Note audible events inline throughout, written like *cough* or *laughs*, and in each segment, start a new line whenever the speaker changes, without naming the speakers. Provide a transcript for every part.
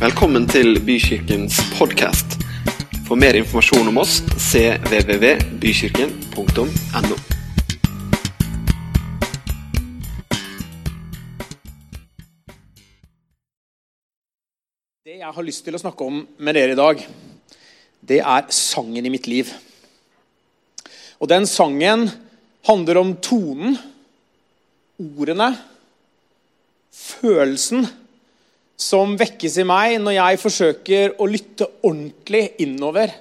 Velkommen til Bykirkens podkast. For mer informasjon om oss cvvvbykirken.no.
Det jeg har lyst til å snakke om med dere i dag, det er sangen i mitt liv. Og den sangen handler om tonen, ordene, følelsen som vekkes i meg når jeg forsøker å lytte ordentlig innover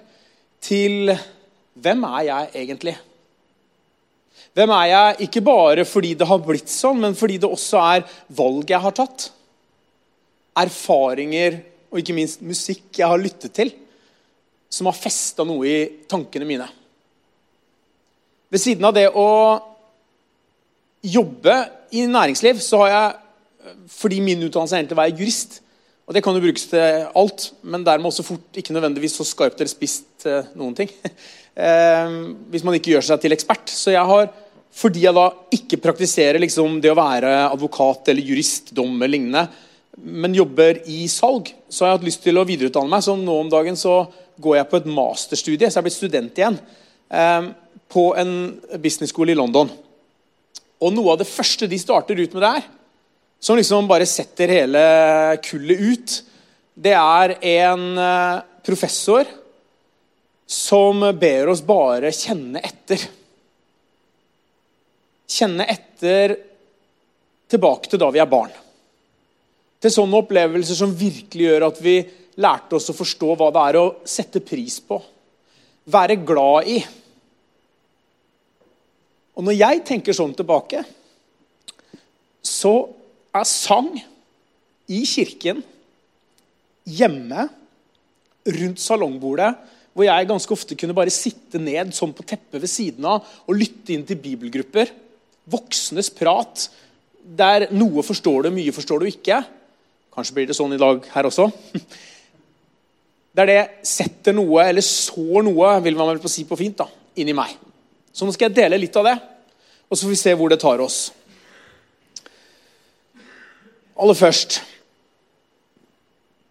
til hvem er jeg egentlig? Hvem er jeg ikke bare fordi det har blitt sånn, men fordi det også er valg jeg har tatt? Erfaringer og ikke minst musikk jeg har lyttet til, som har festa noe i tankene mine. Ved siden av det å jobbe i næringsliv, så har jeg fordi min utdannelse er egentlig å være jurist. Og Det kan jo brukes til alt, men dermed også fort ikke nødvendigvis så skarpt eller spist noen ting. *laughs* Eh, hvis man ikke gjør seg til ekspert. Så jeg har, fordi jeg da ikke praktiserer liksom det å være advokat eller jurist, dom eller lignende, men jobber i salg, så har jeg hatt lyst til å videreutdanne meg. Så nå om dagen så går jeg på et masterstudie, så jeg er blitt student igjen, eh, på en business-skole i London. Og noe av det første de starter ut med der, som liksom bare setter hele kullet ut, det er en eh, professor som ber oss bare kjenne etter. Kjenne etter tilbake til da vi er barn. Til sånne opplevelser som virkelig gjør at vi lærte oss å forstå hva det er å sette pris på. Være glad i. Og når jeg tenker sånn tilbake, så er sang i kirken, hjemme, rundt salongbordet, hvor jeg ganske ofte kunne bare sitte ned sånn på teppet ved siden av og lytte inn til bibelgrupper. Voksnes prat, der noe forstår du, mye forstår du ikke. Kanskje blir det sånn i dag her også. *laughs* Der det setter noe, eller sår noe, vil man vel si på fint, da, inni meg. Så nå skal jeg dele litt av det, og så får vi se hvor det tar oss. Aller først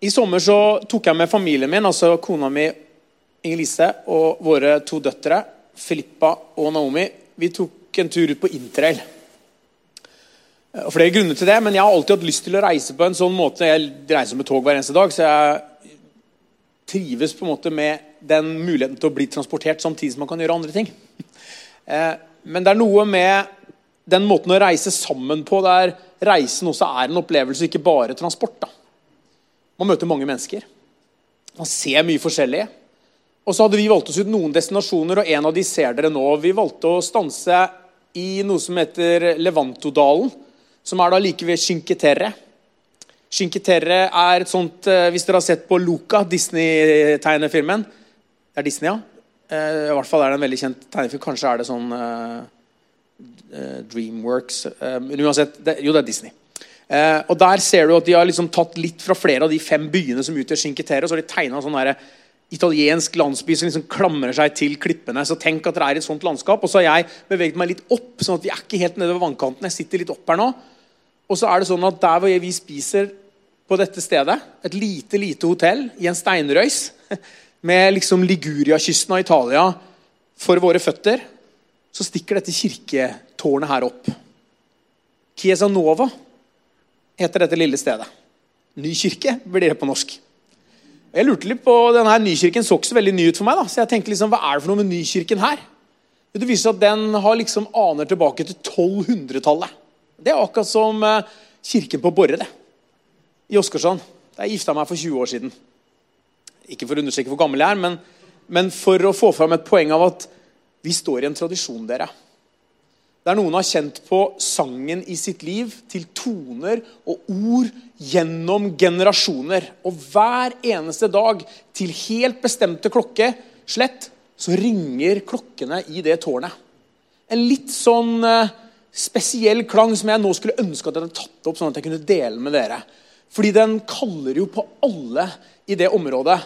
I sommer så tok jeg med familien min, altså kona mi Inger-Lise og våre to døtre, Filippa og Naomi. Vi tok en tur ut på interrail. Og Flere grunner til det, men jeg har alltid hatt lyst til å reise på en sånn måte. Jeg reiser med tog hver eneste dag, så jeg trives på en måte med den muligheten til å bli transportert samtidig som man kan gjøre andre ting. Eh, men det er noe med den måten å reise sammen på der reisen også er en opplevelse, ikke bare transport. da. Man møter mange mennesker. Man ser mye forskjellig. Og så hadde vi valgt oss ut noen destinasjoner, og en av de ser dere nå. Vi valgte å stanse i noe som heter Levantodalen, som er da like ved Cinque Terre. Cinque Terre er et sånt eh, Hvis dere har sett på Luca, Disney-tegnefilmen Det er Disney, ja. Eh, I hvert fall er det en veldig kjent tegnefilm. Kanskje er det sånn uh, Dreamworks Men uansett, det, jo, det er Disney. Uh, og Der ser du at de har liksom tatt litt fra flere av de fem byene som utgjør Cinque Terre. Og så har de tegna sånn der, italiensk landsby som liksom klamrer seg til klippene. Så tenk at det er et sånt landskap. Og så har jeg beveget meg litt opp, sånn at vi er ikke helt nede ved vannkanten. Jeg sitter litt opp her nå. Og så er det sånn at der hvor vi spiser på dette stedet, et lite, lite hotell i en steinrøys *laughs* med liksom Liguria-kysten av Italia for våre føtter, så stikker dette kirketårnet her opp. Chiesa Nova heter dette lille stedet. Ny kirke blir det på norsk. Jeg lurte litt på, denne her Nykirken så ikke så veldig ny ut for meg. da, så jeg tenkte liksom, Hva er det for noe med Nykirken her? Det viser seg at Den har liksom aner tilbake til 1200-tallet. Det er akkurat som eh, kirken på Borre det, i Åsgårdstrand. Der jeg gifta meg for 20 år siden. Ikke for å understreke hvor gammel jeg er, men, men for å få fram et poeng av at vi står i en tradisjon, dere. Der noen har kjent på sangen i sitt liv til toner og ord gjennom generasjoner. Og hver eneste dag, til helt bestemte klokkeslett, så ringer klokkene i det tårnet. En litt sånn eh, spesiell klang som jeg nå skulle ønske at jeg hadde tatt opp, sånn at jeg kunne dele med dere. Fordi den kaller jo på alle i det området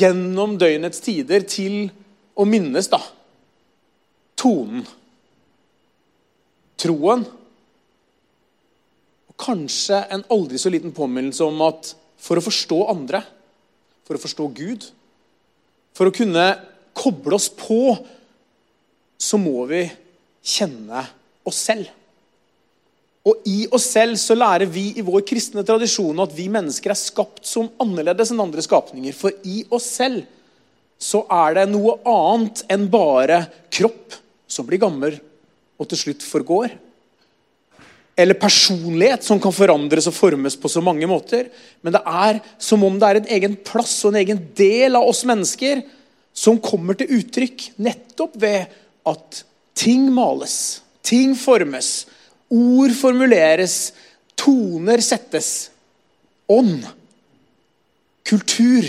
gjennom døgnets tider til å minnes da, tonen troen. Og kanskje en aldri så liten påminnelse om at for å forstå andre, for å forstå Gud, for å kunne koble oss på, så må vi kjenne oss selv. Og i oss selv så lærer vi i vår kristne tradisjon at vi mennesker er skapt som annerledes enn andre skapninger. For i oss selv så er det noe annet enn bare kropp som blir gammel og til slutt forgår. Eller personlighet som kan forandres og formes på så mange måter. Men det er som om det er en egen plass og en egen del av oss mennesker som kommer til uttrykk nettopp ved at ting males, ting formes, ord formuleres, toner settes. Ånd, kultur,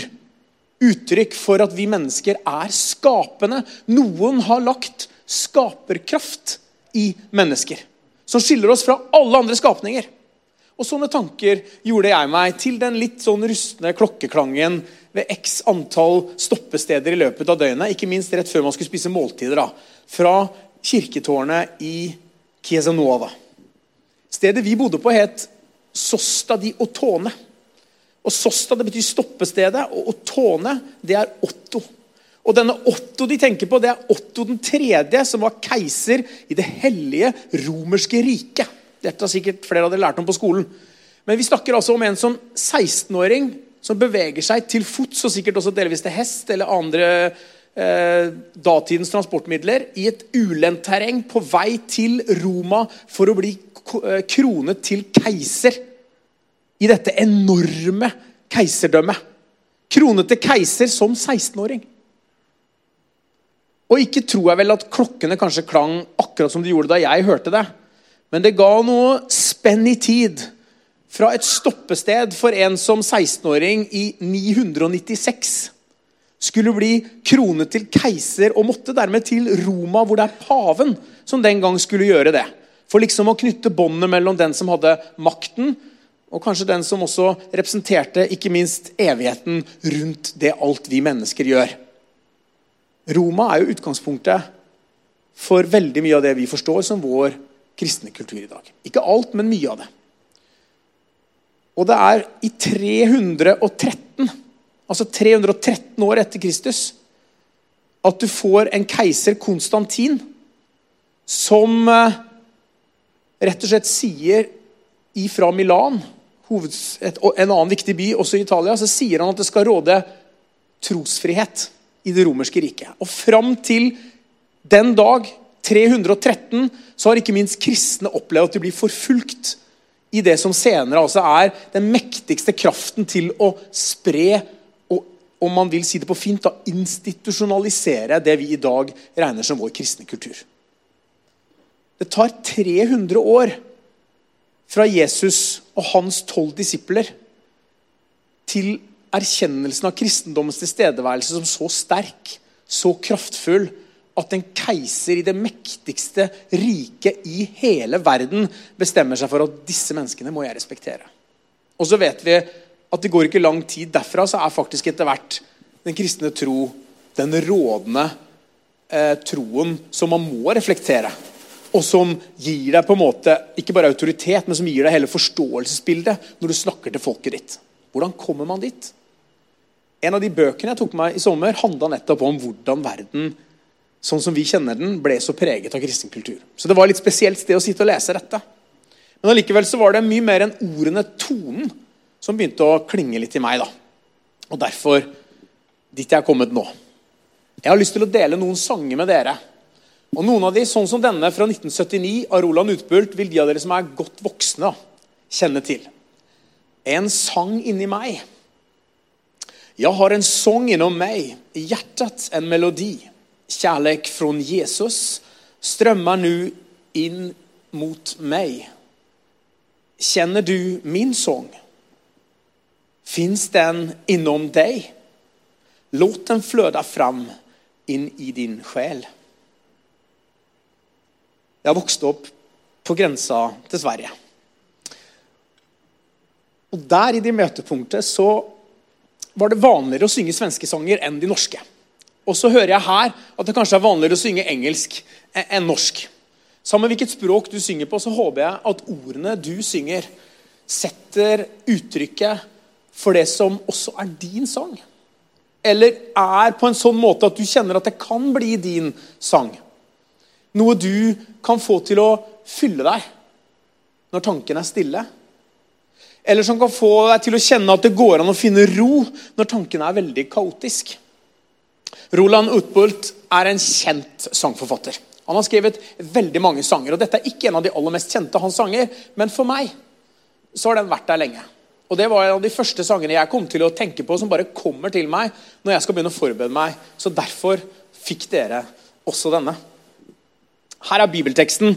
uttrykk for at vi mennesker er skapende. Noen har lagt skaperkraft i mennesker, som skiller oss fra alle andre skapninger. Og Sånne tanker gjorde jeg meg til den litt sånn rustne klokkeklangen ved x antall stoppesteder i løpet av døgnet. Ikke minst rett før man skulle spise måltider. da, Fra kirketårnet i Chiesa Stedet vi bodde på, het Sosta di Otone. Og Sosta det betyr stoppestedet, og Tone det er Otto. Og denne Otto de tenker på, det er Otto den tredje, som var keiser i det hellige romerske riket. Dette har sikkert flere av dere lært om på skolen. Men vi snakker altså om en som 16-åring som beveger seg til fots, og sikkert også delvis til hest eller andre eh, datidens transportmidler, i et ulendt terreng på vei til Roma for å bli eh, kronet til keiser i dette enorme keiserdømmet. Kronet til keiser som 16-åring. Og ikke tror jeg vel at klokkene kanskje klang akkurat som de gjorde da jeg hørte det. Men det ga noe spenn i tid fra et stoppested for en som 16-åring i 996 skulle bli kronet til keiser og måtte dermed til Roma, hvor det er paven som den gang skulle gjøre det. For liksom å knytte båndet mellom den som hadde makten, og kanskje den som også representerte ikke minst evigheten rundt det alt vi mennesker gjør. Roma er jo utgangspunktet for veldig mye av det vi forstår som vår kristne kultur i dag. Ikke alt, men mye av det. Og det er i 313, altså 313 år etter Kristus, at du får en keiser, Konstantin, som eh, rett og slett sier ifra Milan, en annen viktig by også i Italia, så sier han at det skal råde trosfrihet i det romerske riket. Og fram til den dag 313 så har ikke minst kristne opplevd at de blir forfulgt i det som senere altså er den mektigste kraften til å spre og om man vil si det på fint, da, institusjonalisere det vi i dag regner som vår kristne kultur. Det tar 300 år fra Jesus og hans tolv disipler til erkjennelsen av kristendommens tilstedeværelse som så sterk, så kraftfull, at en keiser i det mektigste riket i hele verden bestemmer seg for at disse menneskene må jeg respektere. Og så vet vi at det går ikke lang tid derfra, så er faktisk etter hvert den kristne tro den rådende eh, troen som man må reflektere. Og som gir deg på en måte ikke bare autoritet, men som gir deg hele forståelsesbildet når du snakker til folket ditt. Hvordan kommer man dit? En av de bøkene jeg tok med meg i sommer, handla nettopp om hvordan verden sånn som vi kjenner den, ble så preget av kristen kultur. Så det var litt spesielt sted å sitte og lese dette. Men allikevel så var det mye mer enn ordene, tonen, som begynte å klinge litt i meg. da. Og derfor dit jeg er kommet nå. Jeg har lyst til å dele noen sanger med dere. Og Noen av de, sånn som denne fra 1979 av Roland Utbult, vil de av dere som er godt voksne, kjenne til. En sang inni meg. Jeg har en sång innom meg, i hjertet en melodi Kjærlek fra Jesus strømmer nå inn mot meg. Kjenner du min sång? Finns den innom deg? Låt den fløde fram inn i din sjel. Jeg vokste opp på grensa til Sverige. Og Der, i det møtepunktet, så var det vanligere å synge svenske sanger enn de norske. Og så hører jeg her at det kanskje er vanligere å synge engelsk enn norsk. Samme hvilket språk du synger på, så håper jeg at ordene du synger, setter uttrykket for det som også er din sang? Eller er på en sånn måte at du kjenner at det kan bli din sang? Noe du kan få til å fylle deg når tanken er stille? Eller som kan få deg til å kjenne at det går an å finne ro når tanken er veldig kaotisk? Roland Utbult er en kjent sangforfatter. Han har skrevet veldig mange sanger. og Dette er ikke en av de aller mest kjente hans sanger, men for meg så har den vært der lenge. Og Det var en av de første sangene jeg kom til å tenke på, som bare kommer til meg når jeg skal begynne å forberede meg. Så derfor fikk dere også denne. Her er bibelteksten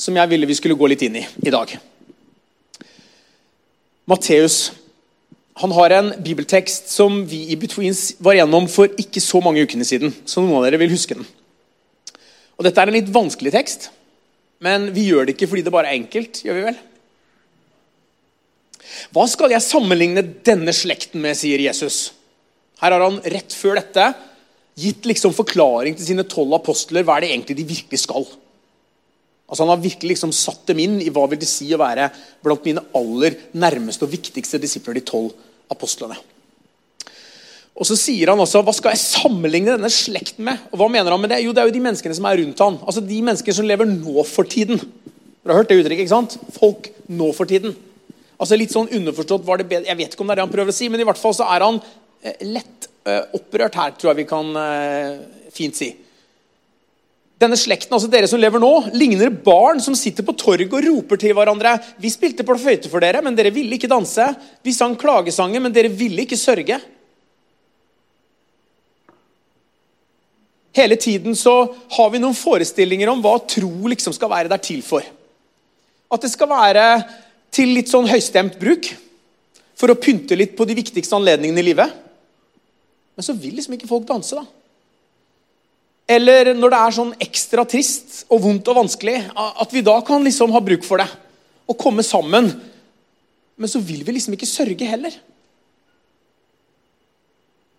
som jeg ville vi skulle gå litt inn i i dag. Matteus han har en bibeltekst som vi i Betweens var gjennom for ikke så mange ukene siden. Så noen av dere vil huske den. Og Dette er en litt vanskelig tekst, men vi gjør det ikke fordi det bare er enkelt. gjør vi vel? Hva skal jeg sammenligne denne slekten med, sier Jesus. Her har han rett før dette gitt liksom forklaring til sine tolv apostler hva er det egentlig de virkelig skal. Altså Han har virkelig liksom satt dem inn i hva vil det si å være blant mine aller nærmeste og viktigste disipler, de tolv apostlene. Og så sier han også, Hva skal jeg sammenligne denne slekten med? Og hva mener han med Det Jo, det er jo de menneskene som er rundt han. Altså De menneskene som lever nå for tiden. Dere har hørt det uttrykket? ikke sant? Folk nå for tiden. Altså Litt sånn underforstått var det bedre Jeg vet ikke om det er det han prøver å si, men i hvert fall så er han eh, lett eh, opprørt her, tror jeg vi kan eh, fint si. Denne slekten, altså dere som lever nå, ligner barn som sitter på torget og roper til hverandre. 'Vi spilte på fløyte for dere, men dere ville ikke danse.' 'Vi sang klagesanger, men dere ville ikke sørge.' Hele tiden så har vi noen forestillinger om hva tro liksom skal være der til for. At det skal være til litt sånn høystemt bruk. For å pynte litt på de viktigste anledningene i livet. Men så vil liksom ikke folk danse, da. Eller når det er sånn ekstra trist og vondt og vanskelig, at vi da kan liksom ha bruk for det. Og komme sammen. Men så vil vi liksom ikke sørge heller.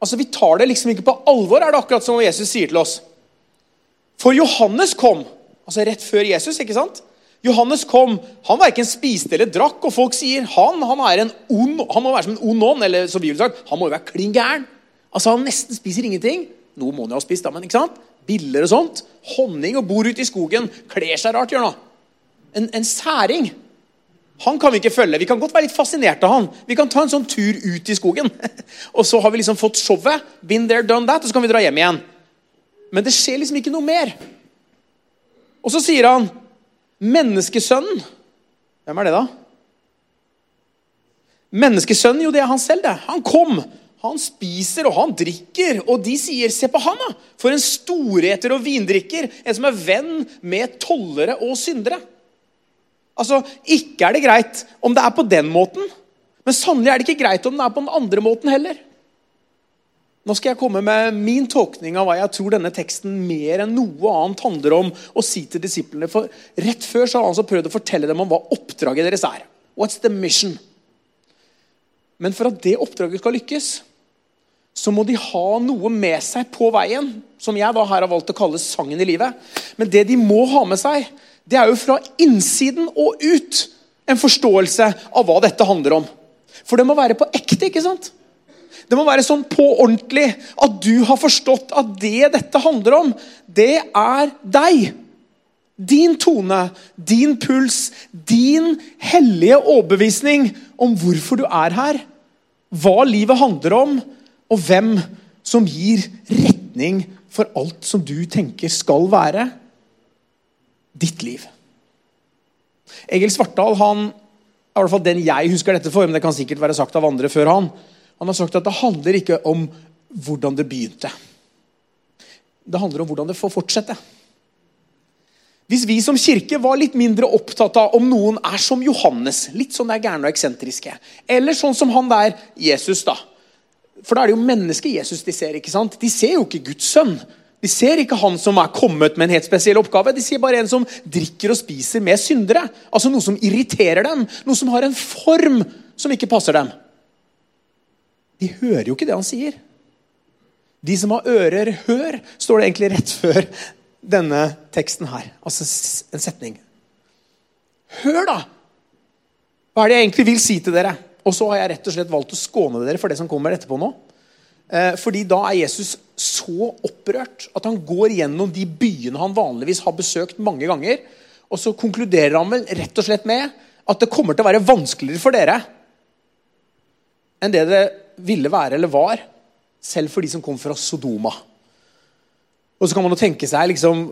Altså, Vi tar det liksom ikke på alvor, er det akkurat som Jesus sier til oss. For Johannes kom, altså rett før Jesus, ikke sant? Johannes kom, han verken spiste eller drakk, og folk sier han, han er en ond, han må være som en ond ånd, eller som vi vil sagt, han må jo være klin gæren. Altså, han nesten spiser ingenting. Noe må han jo ha spist, da, men ikke sant? Biller og sånt. Honning og bor ute i skogen. Kler seg rart, gjør han. En, en særing. Han kan vi ikke følge. Vi kan godt være litt fascinert av han. Vi kan ta en sånn tur ut i skogen. *laughs* og så har vi liksom fått showet. Been there, done that, og så kan vi dra hjem igjen. Men det skjer liksom ikke noe mer. Og så sier han Menneskesønnen Hvem er det, da? Menneskesønnen, jo, det er han selv, det. Han kom. Han spiser og han drikker, og de sier 'se på han', da! For en storeter og vindrikker. En som er venn med tollere og syndere. Altså, Ikke er det greit om det er på den måten, men sannelig er det ikke greit om det er på den andre måten heller. Nå skal jeg komme med min tolkning av hva jeg tror denne teksten mer enn noe annet handler om å si til disiplene. For Rett før så har han altså prøvd å fortelle dem om hva oppdraget deres er. What's the mission? Men for at det oppdraget skal lykkes, så må de ha noe med seg på veien, som jeg da her har valgt å kalle sangen i livet. Men det de må ha med seg, det er jo fra innsiden og ut en forståelse av hva dette handler om. For det må være på ekte, ikke sant? Det må være sånn på ordentlig at du har forstått at det dette handler om, det er deg. Din tone, din puls, din hellige overbevisning om hvorfor du er her. Hva livet handler om, og hvem som gir retning for alt som du tenker skal være ditt liv. Egil Svartdal han i hvert fall den jeg husker dette for, men det kan sikkert være sagt av andre før han. Han har sagt at det handler ikke om hvordan det begynte. Det handler om hvordan det får fortsette. Hvis vi som kirke var litt mindre opptatt av om noen er som Johannes, litt sånn der gærne og eksentriske, eller sånn som han der Jesus, da. For da er det jo mennesket Jesus de ser. ikke sant? De ser jo ikke Guds sønn. De ser ikke han som er kommet med en helt spesiell oppgave. De ser bare en som drikker og spiser med syndere. Altså Noe som irriterer dem. Noe som har en form som ikke passer dem. De hører jo ikke det han sier. De som har ører, hør, står det egentlig rett før denne teksten her. Altså en setning. Hør, da! Hva er det jeg egentlig vil si til dere? Og så har jeg rett og slett valgt å skåne dere for det som kommer etterpå nå. Eh, fordi da er Jesus så opprørt at han går gjennom de byene han vanligvis har besøkt mange ganger. Og så konkluderer han vel rett og slett med at det kommer til å være vanskeligere for dere enn det det ville være eller var, selv for de som kom fra Sodoma. Og så kan man jo tenke seg liksom,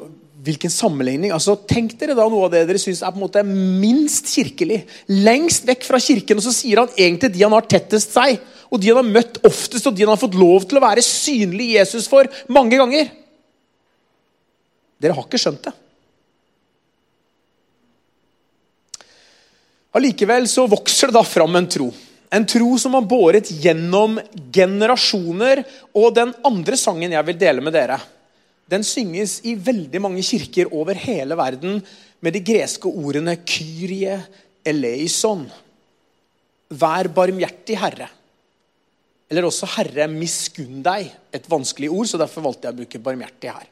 hvilken sammenligning. Altså, Tenk dere da noe av det dere syns er på en måte minst kirkelig. Lengst vekk fra kirken, og så sier han egentlig de han har tettest seg, og de han har møtt oftest, og de han har fått lov til å være synlig Jesus for mange ganger. Dere har ikke skjønt det. Allikevel så vokser det da fram en tro. En tro som har båret gjennom generasjoner. Og den andre sangen jeg vil dele med dere, den synges i veldig mange kirker over hele verden med de greske ordene 'Kyrie eleison'. Vær barmhjertig, Herre. Eller også 'Herre, miskunn deg'. Et vanskelig ord, så derfor valgte jeg å bruke 'barmhjertig' her.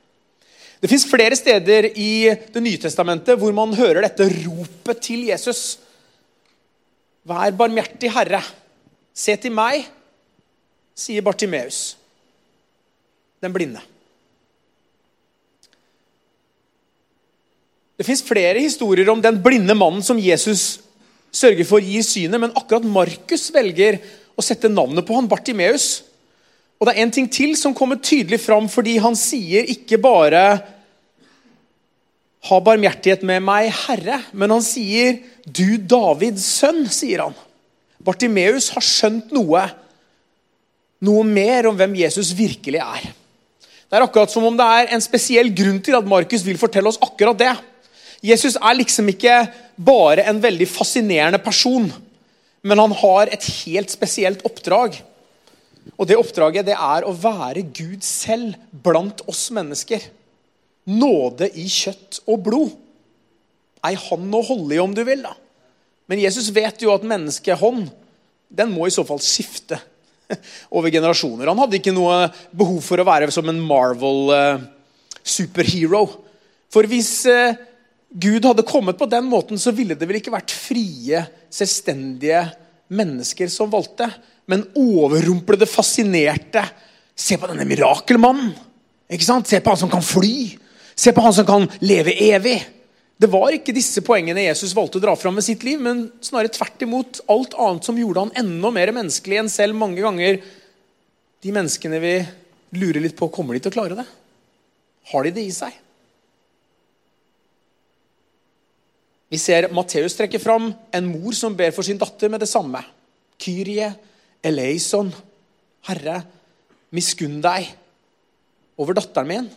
Det fins flere steder i Det nye testamentet hvor man hører dette ropet til Jesus. Vær barmhjertig, Herre. Se til meg, sier Bartimeus, den blinde. Det fins flere historier om den blinde mannen som Jesus sørger for gir synet, men akkurat Markus velger å sette navnet på han, Bartimeus. Og det er en ting til som kommer tydelig fram, fordi han sier ikke bare 'Ha barmhjertighet med meg, Herre', men han sier 'Du Davids sønn', sier han. Bartimeus har skjønt noe, noe mer om hvem Jesus virkelig er. Det er akkurat som om det er en spesiell grunn til at Markus vil fortelle oss akkurat det. Jesus er liksom ikke bare en veldig fascinerende person, men han har et helt spesielt oppdrag. Og det oppdraget det er å være Gud selv blant oss mennesker. Nåde i kjøtt og blod. Ei hånd å holde i, om du vil. da. Men Jesus vet jo at menneskehånd den må i så fall skifte *laughs* over generasjoner. Han hadde ikke noe behov for å være som en Marvel-superhero. For hvis eh, Gud hadde kommet på den måten, så ville det vel ikke vært frie, selvstendige mennesker som valgte, men overrumplede, fascinerte. Se på denne mirakelmannen! Ikke sant? Se på han som kan fly! Se på han som kan leve evig! Det var ikke disse poengene Jesus valgte å dra fram med sitt liv, men snarere tvert imot alt annet som gjorde han enda mer menneskelig enn selv mange ganger de menneskene vi lurer litt på kommer de til å klare det. Har de det i seg? Vi ser Matteus trekke fram en mor som ber for sin datter med det samme. Kyrie eleison. Herre, miskunn deg over datteren min.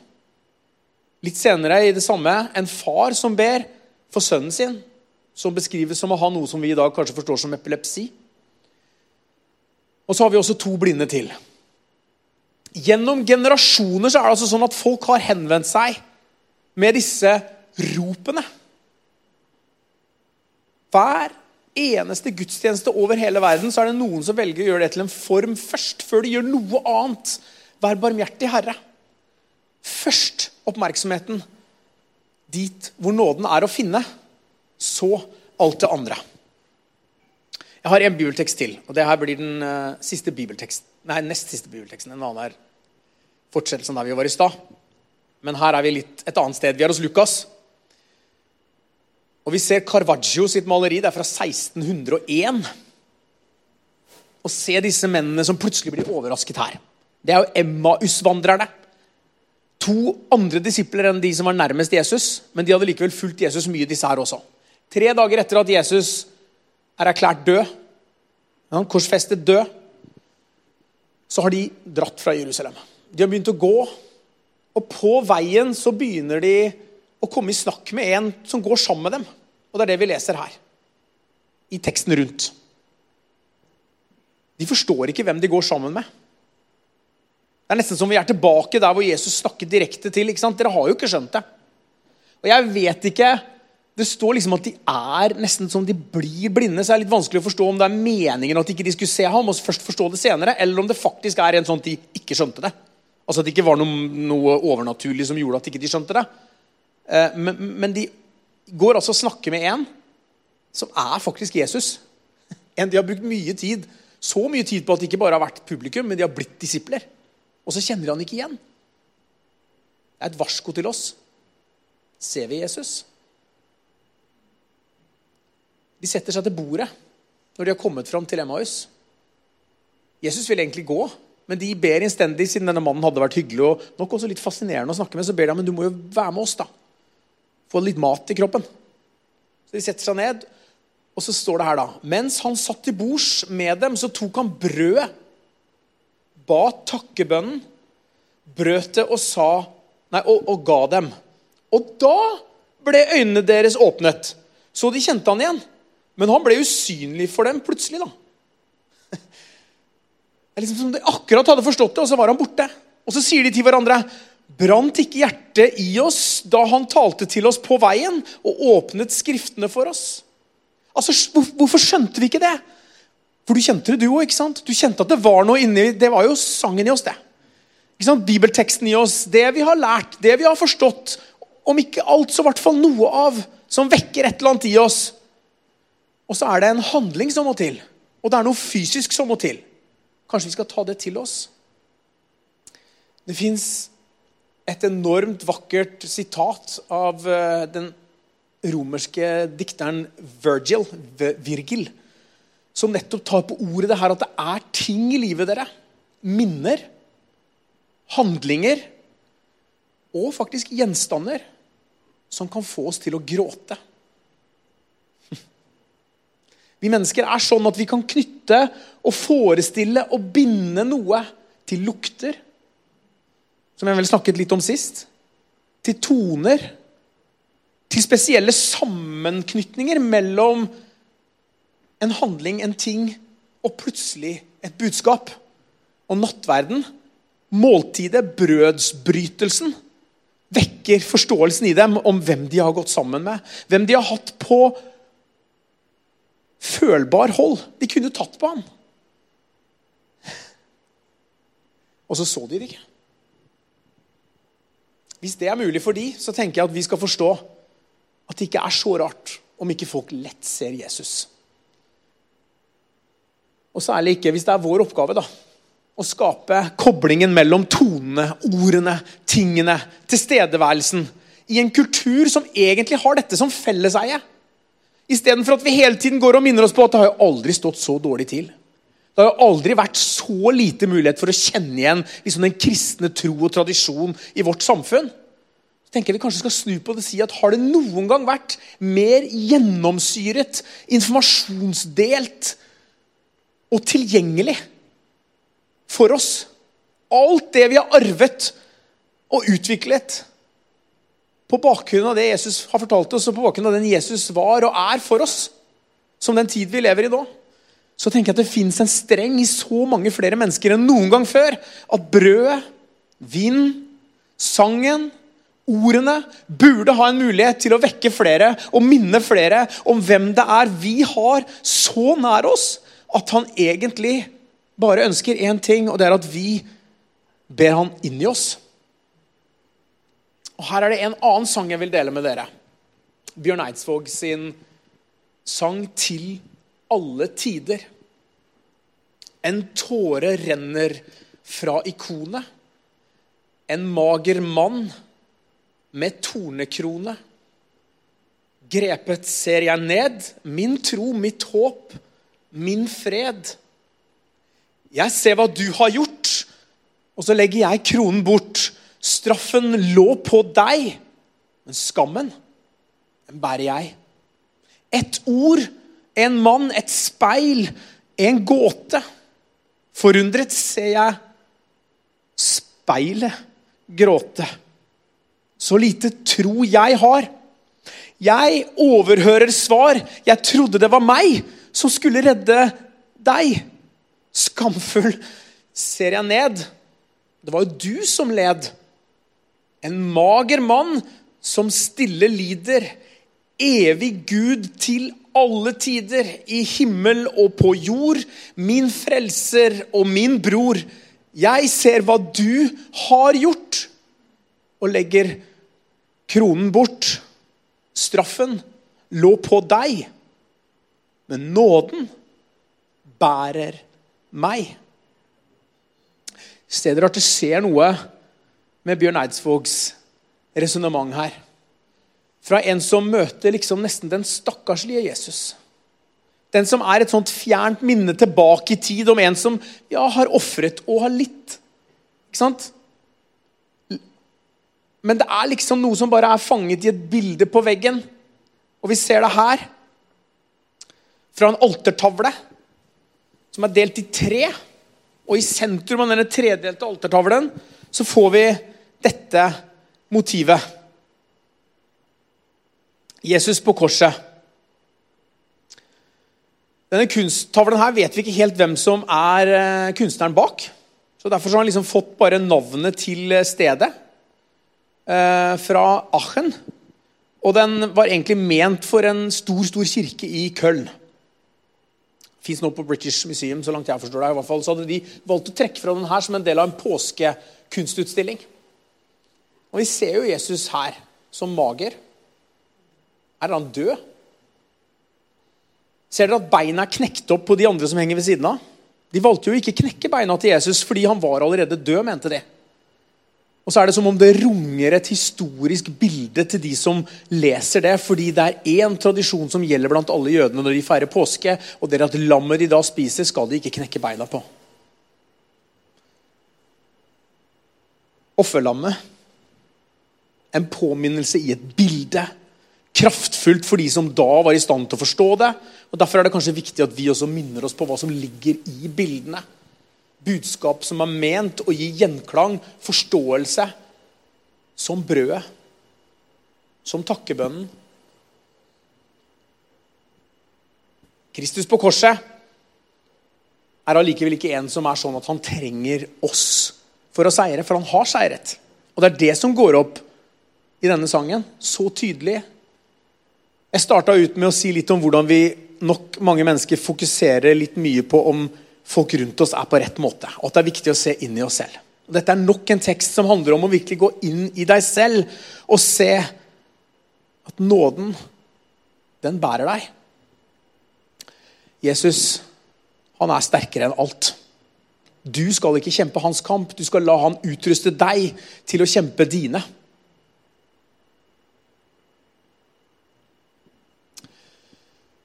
Litt senere i det samme en far som ber for sønnen sin, som beskrives som å ha noe som vi i dag kanskje forstår som epilepsi. Og så har vi også to blinde til. Gjennom generasjoner så er det altså sånn at folk har henvendt seg med disse ropene. Hver eneste gudstjeneste over hele verden så er det noen som velger å gjøre det til en form først, før de gjør noe annet. Vær barmhjertig, Herre. Først oppmerksomheten dit hvor nåden er å finne, så alt det andre. Jeg har en bibeltekst til, og det her blir den uh, siste nei, nest siste bibelteksten. En annen er fortsettelsen der vi var i stad. Men her er vi litt et annet sted. Vi er hos Lukas. Og vi ser Carvaggio sitt maleri. Det er fra 1601. Og se disse mennene som plutselig blir overrasket her. Det er jo Emmaus-vandrerne to andre disipler enn de som var nærmest Jesus, men de hadde likevel fulgt Jesus mye, disse her også. Tre dager etter at Jesus er erklært død, ja, korsfestet død, så har de dratt fra Jerusalem. De har begynt å gå, og på veien så begynner de å komme i snakk med en som går sammen med dem. Og det er det vi leser her, i teksten rundt. De forstår ikke hvem de går sammen med. Det er nesten som vi er tilbake der hvor Jesus snakker direkte til. ikke sant? Dere har jo ikke skjønt det. Og jeg vet ikke Det står liksom at de er nesten som de blir blinde. Så det er litt vanskelig å forstå om det er meningen at de ikke skulle se ham, og først forstå det senere, eller om det faktisk er en sånn at de ikke skjønte det. Altså at det ikke var noe, noe overnaturlig som gjorde at de ikke skjønte det. Eh, men, men de går altså og snakker med en som er faktisk Jesus. En de har brukt mye tid, så mye tid på at de ikke bare har vært publikum, men de har blitt disipler. Og så kjenner han ikke igjen. Det er et varsko til oss. Ser vi Jesus? De setter seg til bordet når de har kommet fram til Emmaus. Jesus vil egentlig gå, men de ber innstendig, siden denne mannen hadde vært hyggelig og nok også litt fascinerende å snakke med, så ber de men du må jo være med oss, da. Få litt mat i kroppen. Så de setter seg ned, og så står det her, da Mens han satt til bords med dem, så tok han brødet, ba takkebønnen, brøt det og sa Nei, og, og ga dem. Og da ble øynene deres åpnet, så de kjente han igjen. Men han ble usynlig for dem plutselig, da. *laughs* Det er liksom som de akkurat hadde forstått det, og så var han borte. Og så sier de til hverandre Brant ikke hjertet i oss da han talte til oss på veien og åpnet Skriftene for oss? Altså, Hvorfor skjønte vi ikke det? For du kjente det, du òg. Du kjente at det var noe inni Det var jo sangen i oss, det. Ikke sant? Bibelteksten i oss, det vi har lært, det vi har forstått. Om ikke alt, så i hvert fall noe av som vekker et eller annet i oss. Og så er det en handling som må til. Og det er noe fysisk som må til. Kanskje vi skal ta det til oss? Det fins et enormt vakkert sitat av eh, den romerske dikteren Virgil, Virgil som nettopp tar på ordet det her at det er ting i livet dere. Minner handlinger og faktisk gjenstander som kan få oss til å gråte. *laughs* Vi mennesker er sånn at vi kan knytte og forestille og binde noe til lukter, som jeg vel snakket litt om sist, til toner, til spesielle sammenknytninger mellom en handling, en ting, og plutselig et budskap. Og nattverden måltidet, brødsbrytelsen, vekker forståelsen i dem om hvem de har gått sammen med. Hvem de har hatt på følbar hold. De kunne tatt på ham. Og så så de det ikke. Hvis det er mulig for de, så tenker jeg at vi skal forstå at det ikke er så rart om ikke folk lett ser Jesus. Og særlig ikke hvis det er vår oppgave, da å skape koblingen mellom tonene, ordene, tingene, tilstedeværelsen. I en kultur som egentlig har dette som felleseie. Istedenfor at vi hele tiden går og minner oss på at det har jo aldri stått så dårlig til. Det har jo aldri vært så lite mulighet for å kjenne igjen liksom den kristne tro og tradisjon i vårt samfunn. Så tenker jeg vi kanskje skal snu på det og si at Har det noen gang vært mer gjennomsyret, informasjonsdelt og tilgjengelig for oss. Alt det vi har arvet og utviklet på bakgrunn av det Jesus har fortalt oss, og på bakgrunn av den Jesus var og er for oss, som den tid vi lever i nå, så tenker jeg at det fins en streng i så mange flere mennesker enn noen gang før. At brødet, vind, sangen, ordene burde ha en mulighet til å vekke flere og minne flere om hvem det er vi har så nær oss at han egentlig bare ønsker én ting, og det er at vi ber han inn i oss. Og Her er det en annen sang jeg vil dele med dere. Bjørn Eidsvåg sin sang 'Til alle tider'. En tåre renner fra ikonet. En mager mann med tornekrone. Grepet ser jeg ned, min tro, mitt håp, min fred. Jeg ser hva du har gjort, og så legger jeg kronen bort. Straffen lå på deg, men skammen, den bærer jeg. Et ord, en mann, et speil, en gåte. Forundret ser jeg speilet gråte. Så lite tro jeg har. Jeg overhører svar. Jeg trodde det var meg som skulle redde deg. Skamfull ser jeg ned. Det var jo du som led. En mager mann som stille lider. Evig Gud til alle tider, i himmel og på jord. Min frelser og min bror. Jeg ser hva du har gjort, og legger kronen bort. Straffen lå på deg, men nåden bærer meg. Steder at det skjer noe med Bjørn Eidsvågs resonnement her. Fra en som møter liksom nesten den stakkarslige Jesus. Den som er et sånt fjernt minne tilbake i tid om en som ja, har ofret og har litt. Ikke sant? Men det er liksom noe som bare er fanget i et bilde på veggen. Og vi ser det her. Fra en altertavle som er delt i tre. Og i sentrum av denne tredelte altertavlen så får vi dette motivet. Jesus på korset. Denne kunsttavlen her vet vi ikke helt hvem som er eh, kunstneren bak. Så Derfor har han liksom fått bare navnet til stedet. Eh, fra Aachen. Og den var egentlig ment for en stor stor kirke i Köln. Fins nå på British Museum, så langt jeg forstår det. i hvert fall. Så hadde de valgt å trekke fra den her som en del av en påskekunstutstilling. Og Vi ser jo Jesus her som mager. Er han død? Ser dere at beina er knekt opp på de andre som henger ved siden av? De valgte jo ikke knekke beina til Jesus fordi han var allerede død, mente de. Og så er det som om det runger et historisk bilde til de som leser det, fordi det er én tradisjon som gjelder blant alle jødene når de feirer påske, og det er at lammet de da spiser, skal de ikke knekke beina på. Offerlammet. En påminnelse i et bilde kraftfullt for de som da var i stand til å forstå det. og Derfor er det kanskje viktig at vi også minner oss på hva som ligger i bildene. Budskap som er ment å gi gjenklang, forståelse, som brødet, som takkebønnen. Kristus på korset er allikevel ikke en som er sånn at han trenger oss for å seire, for han har seiret. Og det er det som går opp i denne sangen, så tydelig jeg starta ut med å si litt om hvordan vi nok mange mennesker fokuserer litt mye på om folk rundt oss er på rett måte. Og at det er viktig å se inn i oss selv. Dette er nok en tekst som handler om å virkelig gå inn i deg selv og se at nåden, den bærer deg. Jesus, han er sterkere enn alt. Du skal ikke kjempe hans kamp, du skal la han utruste deg til å kjempe dine.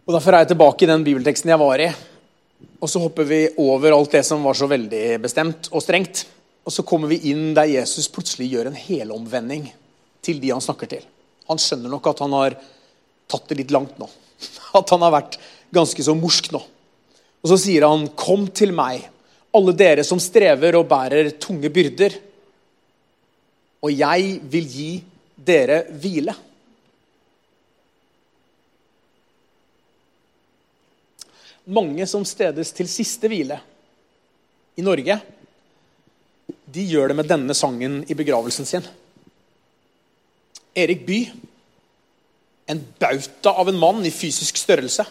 Og Derfor er jeg tilbake i den bibelteksten jeg var i. Og så hopper vi over alt det som var så veldig bestemt og strengt. Og så kommer vi inn der Jesus plutselig gjør en helomvending til de han snakker til. Han skjønner nok at han har tatt det litt langt nå. *laughs* At han har vært ganske så morsk nå. Og så sier han, 'Kom til meg, alle dere som strever og bærer tunge byrder.' 'Og jeg vil gi dere hvile.' Mange som stedes til siste hvile i Norge, de gjør det med denne sangen i begravelsen sin. Erik Bye, en bauta av en mann i fysisk størrelse.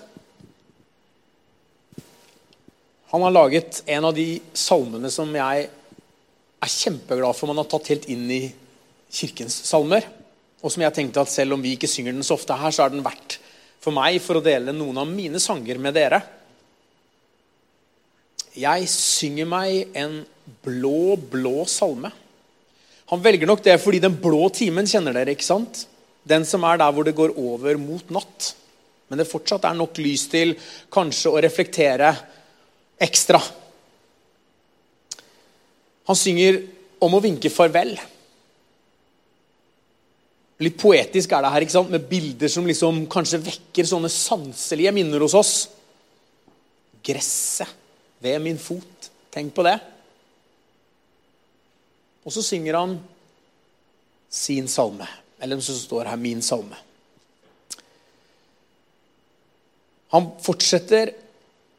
Han har laget en av de salmene som jeg er kjempeglad for man har tatt helt inn i kirkens salmer. Og som jeg tenkte at selv om vi ikke synger den så ofte her, så er den verdt for meg for å dele noen av mine sanger med dere. Jeg synger meg en blå, blå salme. Han velger nok det fordi den blå timen kjenner dere, ikke sant? Den som er der hvor det går over mot natt. Men det fortsatt er nok lys til kanskje å reflektere ekstra. Han synger om å vinke farvel. Litt poetisk er det her, ikke sant? med bilder som liksom kanskje vekker sånne sanselige minner hos oss. Gresset ved min fot. Tenk på det. Og så synger han sin salme. Eller så står her 'min salme'. Han fortsetter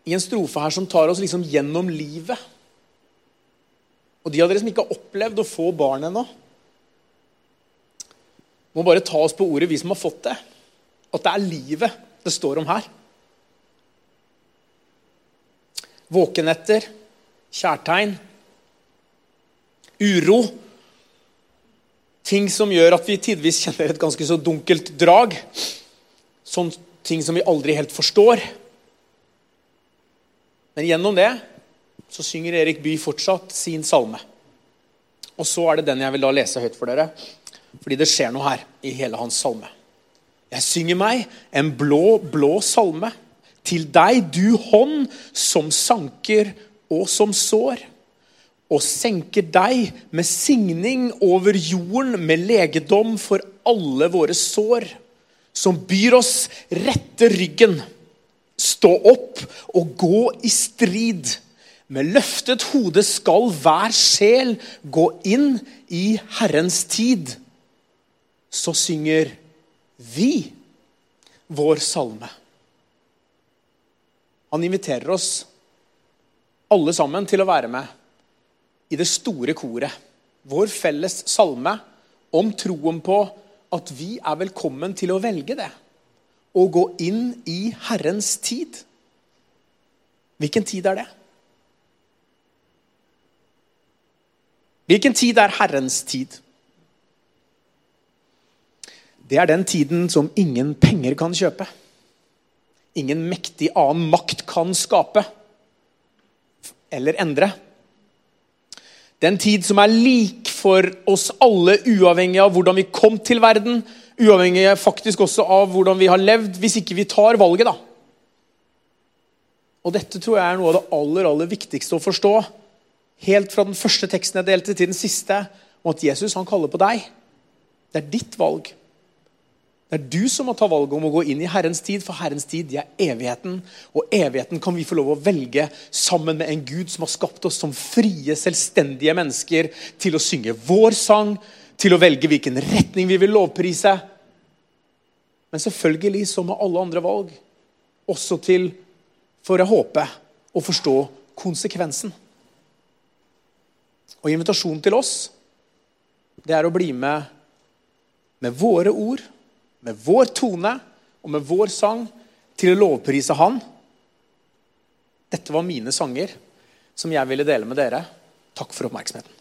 i en strofe her som tar oss liksom gjennom livet. Og de av dere som ikke har opplevd å få barn ennå, må bare ta oss på ordet, vi som har fått det. At det er livet det står om her. Våkenetter, kjærtegn, uro. Ting som gjør at vi tidvis kjenner et ganske så dunkelt drag. Sånne ting som vi aldri helt forstår. Men gjennom det så synger Erik Bye fortsatt sin salme. Og så er det den jeg vil da lese høyt for dere, fordi det skjer noe her i hele hans salme. Jeg synger meg en blå, blå salme til deg, du hånd som sanker og som sår. Og senker deg med signing over jorden, med legedom for alle våre sår. Som byr oss rette ryggen, stå opp og gå i strid. Med løftet hode skal hver sjel gå inn i Herrens tid. Så synger vi vår salme. Han inviterer oss alle sammen til å være med i det store koret. Vår felles salme om troen på at vi er velkommen til å velge det. Og gå inn i Herrens tid. Hvilken tid er det? Hvilken tid er Herrens tid? Det er den tiden som ingen penger kan kjøpe. Ingen mektig annen makt kan skape eller endre. Den tid som er lik for oss alle, uavhengig av hvordan vi kom til verden. Uavhengig faktisk også av hvordan vi har levd, hvis ikke vi tar valget, da. Og dette tror jeg er noe av det aller, aller viktigste å forstå helt fra den første teksten jeg delte, til den siste, om at Jesus han kaller på deg. Det er ditt valg. Det er du som må ta valget om å gå inn i Herrens tid, for Herrens tid det er evigheten. Og evigheten kan vi få lov å velge sammen med en Gud som har skapt oss som frie, selvstendige mennesker til å synge vår sang, til å velge hvilken retning vi vil lovprise. Men selvfølgelig, som med alle andre valg, også til, får jeg håpe, å forstå konsekvensen. Og invitasjonen til oss, det er å bli med med våre ord, med vår tone og med vår sang til å lovprise Han. Dette var mine sanger som jeg ville dele med dere. Takk for oppmerksomheten.